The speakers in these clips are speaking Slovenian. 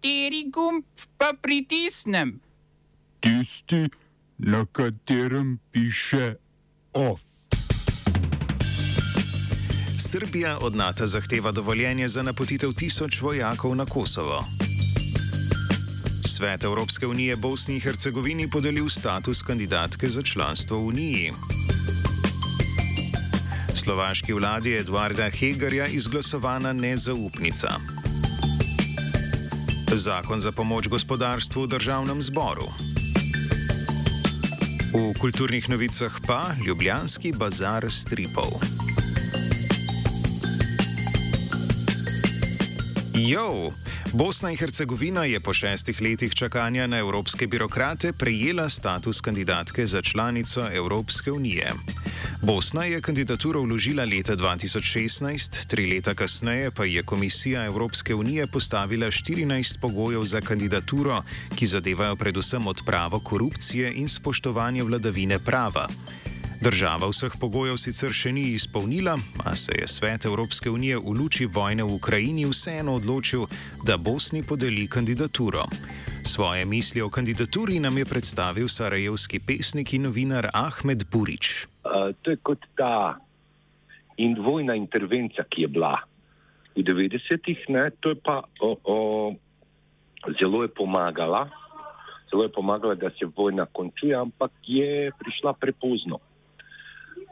Kateri gumb pa pritisnem? Tisti, na katerem piše OF. Srbija od NATO zahteva dovoljenje za napotitev tisoč vojakov na Kosovo. Svet Evropske unije Bosni in Hercegovini podelil status kandidatke za članstvo v Uniji. Slovaški vladi Eduarda Hegerja izglasovana nezaupnica. Zakon za pomoč gospodarstvu v državnem zboru. V kulturnih novicah pa Ljubljanski bazar stripov. Jo! Bosna in Hercegovina je po šestih letih čakanja na evropske birokrate prejela status kandidatke za članico Evropske unije. Bosna je kandidaturo vložila leta 2016, tri leta kasneje pa je Komisija Evropske unije postavila 14 pogojev za kandidaturo, ki zadevajo predvsem odpravo korupcije in spoštovanje vladavine prava. Država vseh pogojev sicer še ni izpolnila, a se je svet Evropske unije v luči vojne v Ukrajini vseeno odločil, da Bosni podeli kandidaturo. Svoje misli o kandidaturi nam je predstavil sarajevski pesnik in novinar Ahmed Burič. Uh, to je kot ta in vojna intervencija, ki je bila v 90-ih, to je pa o, o, zelo je pomagala. Zelo je pomagala, da se vojna končuje, ampak je prišla prepozno.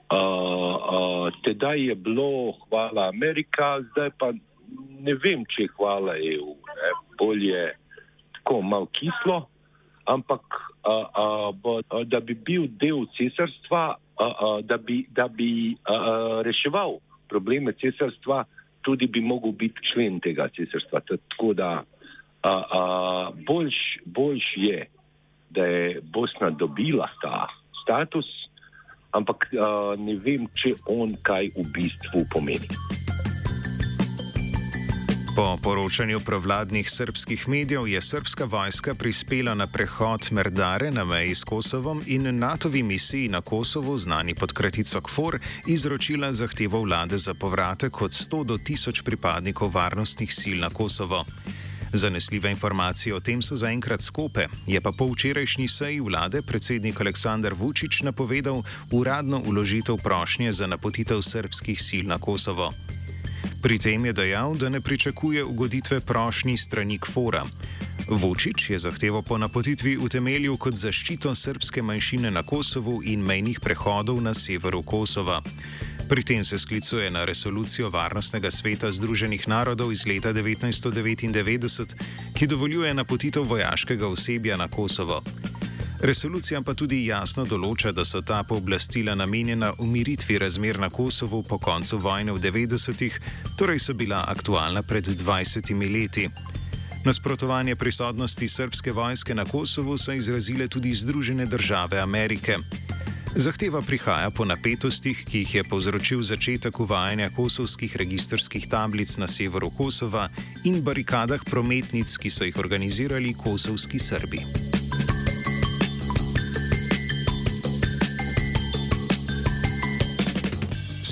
Uh, uh, tedaj je bilo hvala Amerika, zdaj pa ne vem, če je hvala EU. Ne? Bolje tako malo kislo, ampak uh, uh, bo, uh, da bi bil del cesarstva, uh, uh, da bi, da bi uh, reševal probleme cesarstva, tudi bi mogel biti člen tega cesarstva. Tako da uh, uh, boljš, boljš je, da je Bosna dobila ta status ampak uh, ne vem, če on kaj v bistvu pomeni. Po poročanju provladnih srpskih medijev je srpska vojska prispela na prehod Merdare na meji s Kosovom in NATO-vi misiji na Kosovo, znani pod kratico KFOR, izročila zahtevo vlade za povratek od 100 do 1000 pripadnikov varnostnih sil na Kosovo. Zanesljive informacije o tem so zaenkrat skope, je pa po včerajšnji seji vlade predsednik Aleksandar Vučić napovedal uradno uložitev prošnje za napotitev srpskih sil na Kosovo. Pri tem je dejal, da ne pričakuje ugoditve prošnji strani Kvora. Vučić je zahtevo po napotitvi utemeljil kot zaščito srpske manjšine na Kosovu in mejnih prehodov na severu Kosova. Pri tem se sklicuje na resolucijo Varnostnega sveta Združenih narodov iz leta 1999, ki dovoljuje napotitev vojaškega osebja na Kosovo. Resolucija pa tudi jasno določa, da so ta pooblastila namenjena umiritvi razmer na Kosovu po koncu vojne v 90-ih, torej so bila aktualna pred 20 leti. Nasprotovanje prisotnosti srpske vojske na Kosovu so izrazile tudi Združene države Amerike. Zahteva prihaja po napetostih, ki jih je povzročil začetek uvajanja kosovskih registrskih tablic na severu Kosova in barikadah prometnic, ki so jih organizirali kosovski Srbi.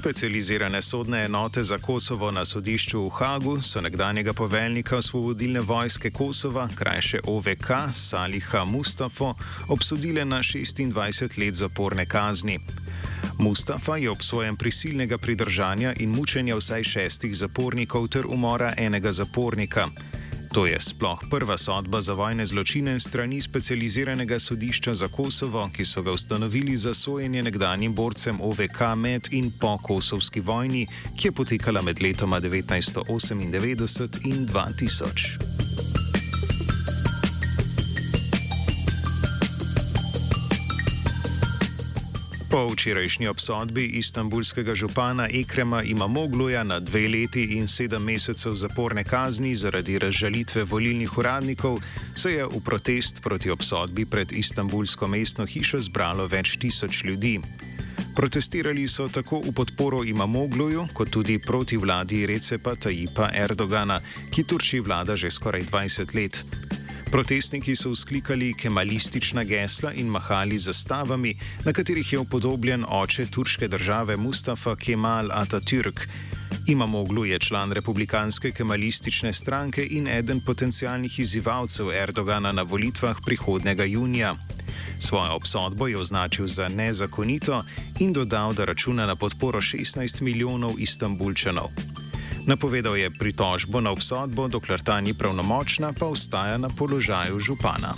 Specializirane sodne enote za Kosovo na sodišču v Hagu so nekdanjega poveljnika osvobodilne vojske Kosova, krajše OVK, Saliha Mustafo, obsodile na 26 let zaporne kazni. Mustafa je obsojen prisilnega pridržanja in mučenja vsaj šestih zapornikov ter umora enega zapornika. To je sploh prva sodba za vojne zločine strani specializiranega sodišča za Kosovo, ki so ga ustanovili za sojenje nekdanjim borcem OVK med in po kosovski vojni, ki je potekala med letoma 1998 in 2000. Po včerajšnji obsodbi istambulskega župana Ekrema ima Mogluja na dve leti in sedem mesecev zaporne kazni zaradi razžalitve volilnih uradnikov, se je v protest proti obsodbi pred istambulsko mestno hišo zbralo več tisoč ljudi. Protestirali so tako v podporo Imamogluju, kot tudi proti vladi Recepa Tajipa Erdogana, ki Turčiji vlada že skoraj 20 let. Protestniki so vzklikali kemalistična gesla in mahali zastavami, na katerih je upodobljen oče turške države Mustafa Kemal Atatürk. Imamoglu je član republikanske kemalistične stranke in eden potencijalnih izzivalcev Erdogana na volitvah prihodnega junija. Svojo obsodbo je označil za nezakonito in dodal, da računa na podporo 16 milijonov istambulčanov. Napovedal je pritožbo na obsodbo, dokler ta ni pravnomočna, pa ostaja na položaju župana.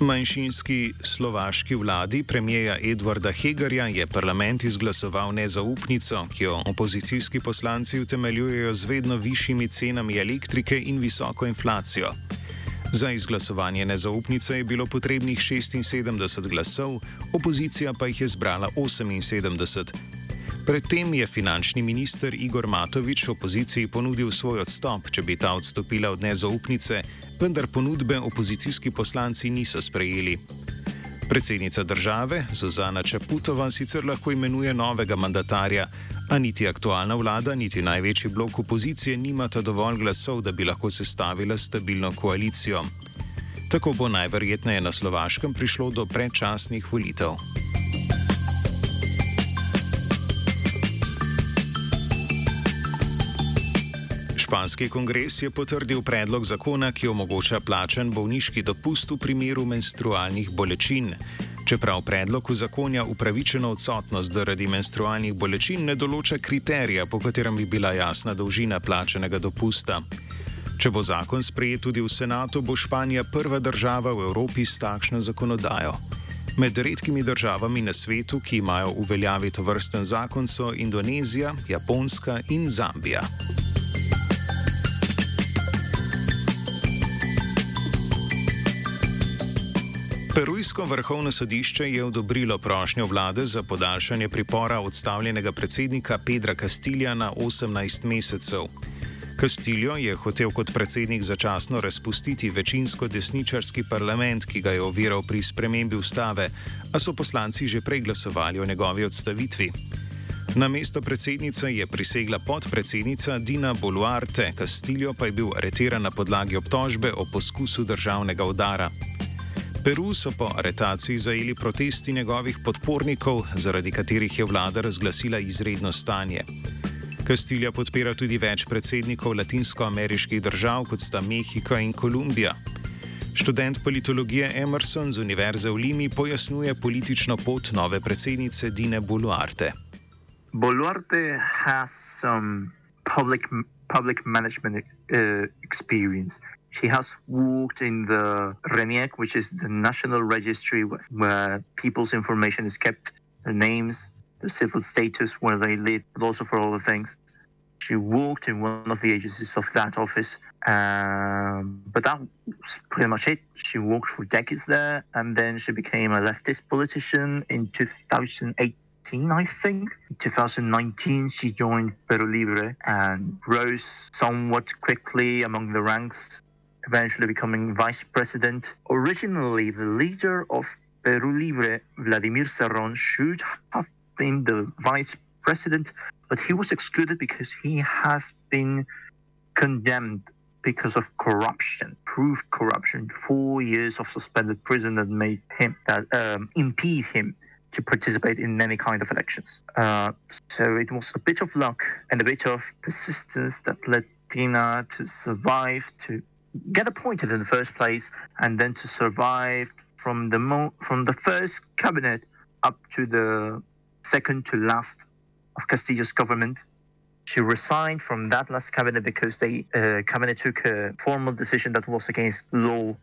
Manjšinski slovaški vladi premijeja Edvarda Hegarja je parlament izglasoval nezaupnico, ki jo opozicijski poslanci utemeljujejo z vedno višjimi cenami elektrike in visoko inflacijo. Za izglasovanje nezaupnice je bilo potrebnih 76 glasov, opozicija pa jih je zbrala 78. Predtem je finančni minister Igor Matovič opoziciji ponudil svoj odstop, če bi ta odstopila od nezaupnice, vendar ponudbe opozicijski poslanci niso sprejeli. Predsednica države Zuzana Čaputova sicer lahko imenuje novega mandatarja, a niti aktualna vlada, niti največji blok opozicije nimata dovolj glasov, da bi lahko sestavila stabilno koalicijo. Tako bo najverjetneje na Slovaškem prišlo do predčasnih volitev. Španski kongres je potrdil predlog zakona, ki omogoča plačen bolniški dopust v primeru menstrualnih bolečin. Čeprav predlog uzakonja upravičeno odsotnost zaradi menstrualnih bolečin, ne določa kriterija, po katerem bi bila jasna dolžina plačenega dopusta. Če bo zakon sprejet tudi v senatu, bo Španija prva država v Evropi s takšno zakonodajo. Med redkimi državami na svetu, ki imajo v veljavi to vrsten zakon, so Indonezija, Japonska in Zambija. Perujsko vrhovno sodišče je odobrilo prošnjo vlade za podaljšanje pripora odstavljenega predsednika Pedra Kastilja na 18 mesecev. Kastiljo je hotel kot predsednik začasno razpustiti večinsko desničarski parlament, ki ga je oviral pri spremembi ustave, a so poslanci že prej glasovali o njegovi odstavitvi. Na mesto predsednice je prisegla podpredsednica Dina Boluarte, Kastiljo pa je bil areteran na podlagi obtožbe o poskusu državnega udara. Peru so po aretaciji zajeli protesti njegovih podpornikov, zaradi katerih je vlada razglasila izredno stanje. Kastilja podpira tudi več predsednikov latinskoameriških držav, kot sta Mehika in Kolumbija. Študent politologije Emerson z Univerze v Limi pojasnjuje politično pot nove predsednice Dine Boluarte. Boluarte has some public, public management uh, experience. She has worked in the RENIEC, which is the national registry where people's information is kept, their names, their civil status, where they live, but also for other things. She worked in one of the agencies of that office, um, but that was pretty much it. She worked for decades there, and then she became a leftist politician in 2018, I think. In 2019, she joined Perú Libre and rose somewhat quickly among the ranks eventually becoming vice president. Originally, the leader of Peru Libre, Vladimir Serrón, should have been the vice president, but he was excluded because he has been condemned because of corruption, proved corruption. Four years of suspended prison that made him that um, impede him to participate in any kind of elections. Uh, so it was a bit of luck and a bit of persistence that led Tina to survive, to get appointed in the first place and then to survive from the mo- from the first cabinet up to the second to last of Castillo's government. She resigned from that last cabinet because the uh, cabinet took a formal decision that was against law.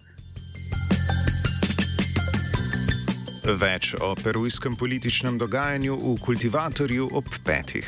Več o perujskem političnem dogajanju v kultivatorju ob petih.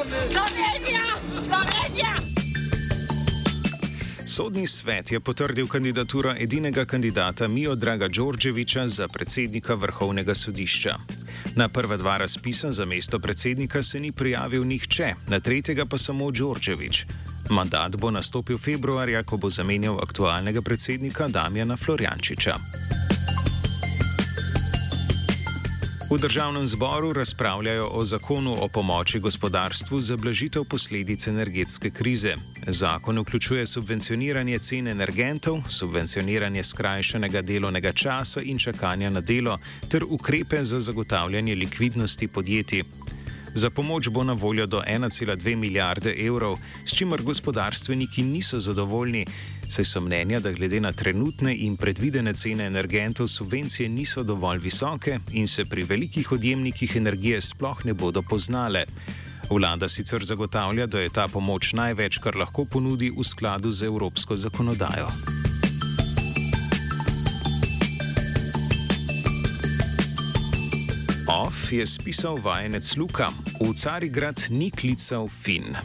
Slovenija! Slovenija! Sodni svet je potrdil kandidaturo edinega kandidata Mijo Draga Đorđeviča za predsednika vrhovnega sodišča. Na prva dva razpisa za mesto predsednika se ni prijavil nihče, na tretjega pa samo Đorđevič. Mandat bo nastopil februarja, ko bo zamenjal aktualnega predsednika Damjana Florjančiča. V državnem zboru razpravljajo o zakonu o pomoči gospodarstvu za blažitev posledic energetske krize. Zakon vključuje subvencioniranje cen energentov, subvencioniranje skrajšanega delovnega časa in čakanja na delo ter ukrepe za zagotavljanje likvidnosti podjetij. Za pomoč bo na voljo do 1,2 milijarde evrov, s čimer gospodarstveniki niso zadovoljni, saj so mnenja, da glede na trenutne in predvidene cene energentov subvencije niso dovolj visoke in se pri velikih odjemnikih energije sploh ne bodo poznale. Vlada sicer zagotavlja, da je ta pomoč največ, kar lahko ponudi v skladu z evropsko zakonodajo. Off je spisal vajenec Luka, v Carigrad ni klical Fin.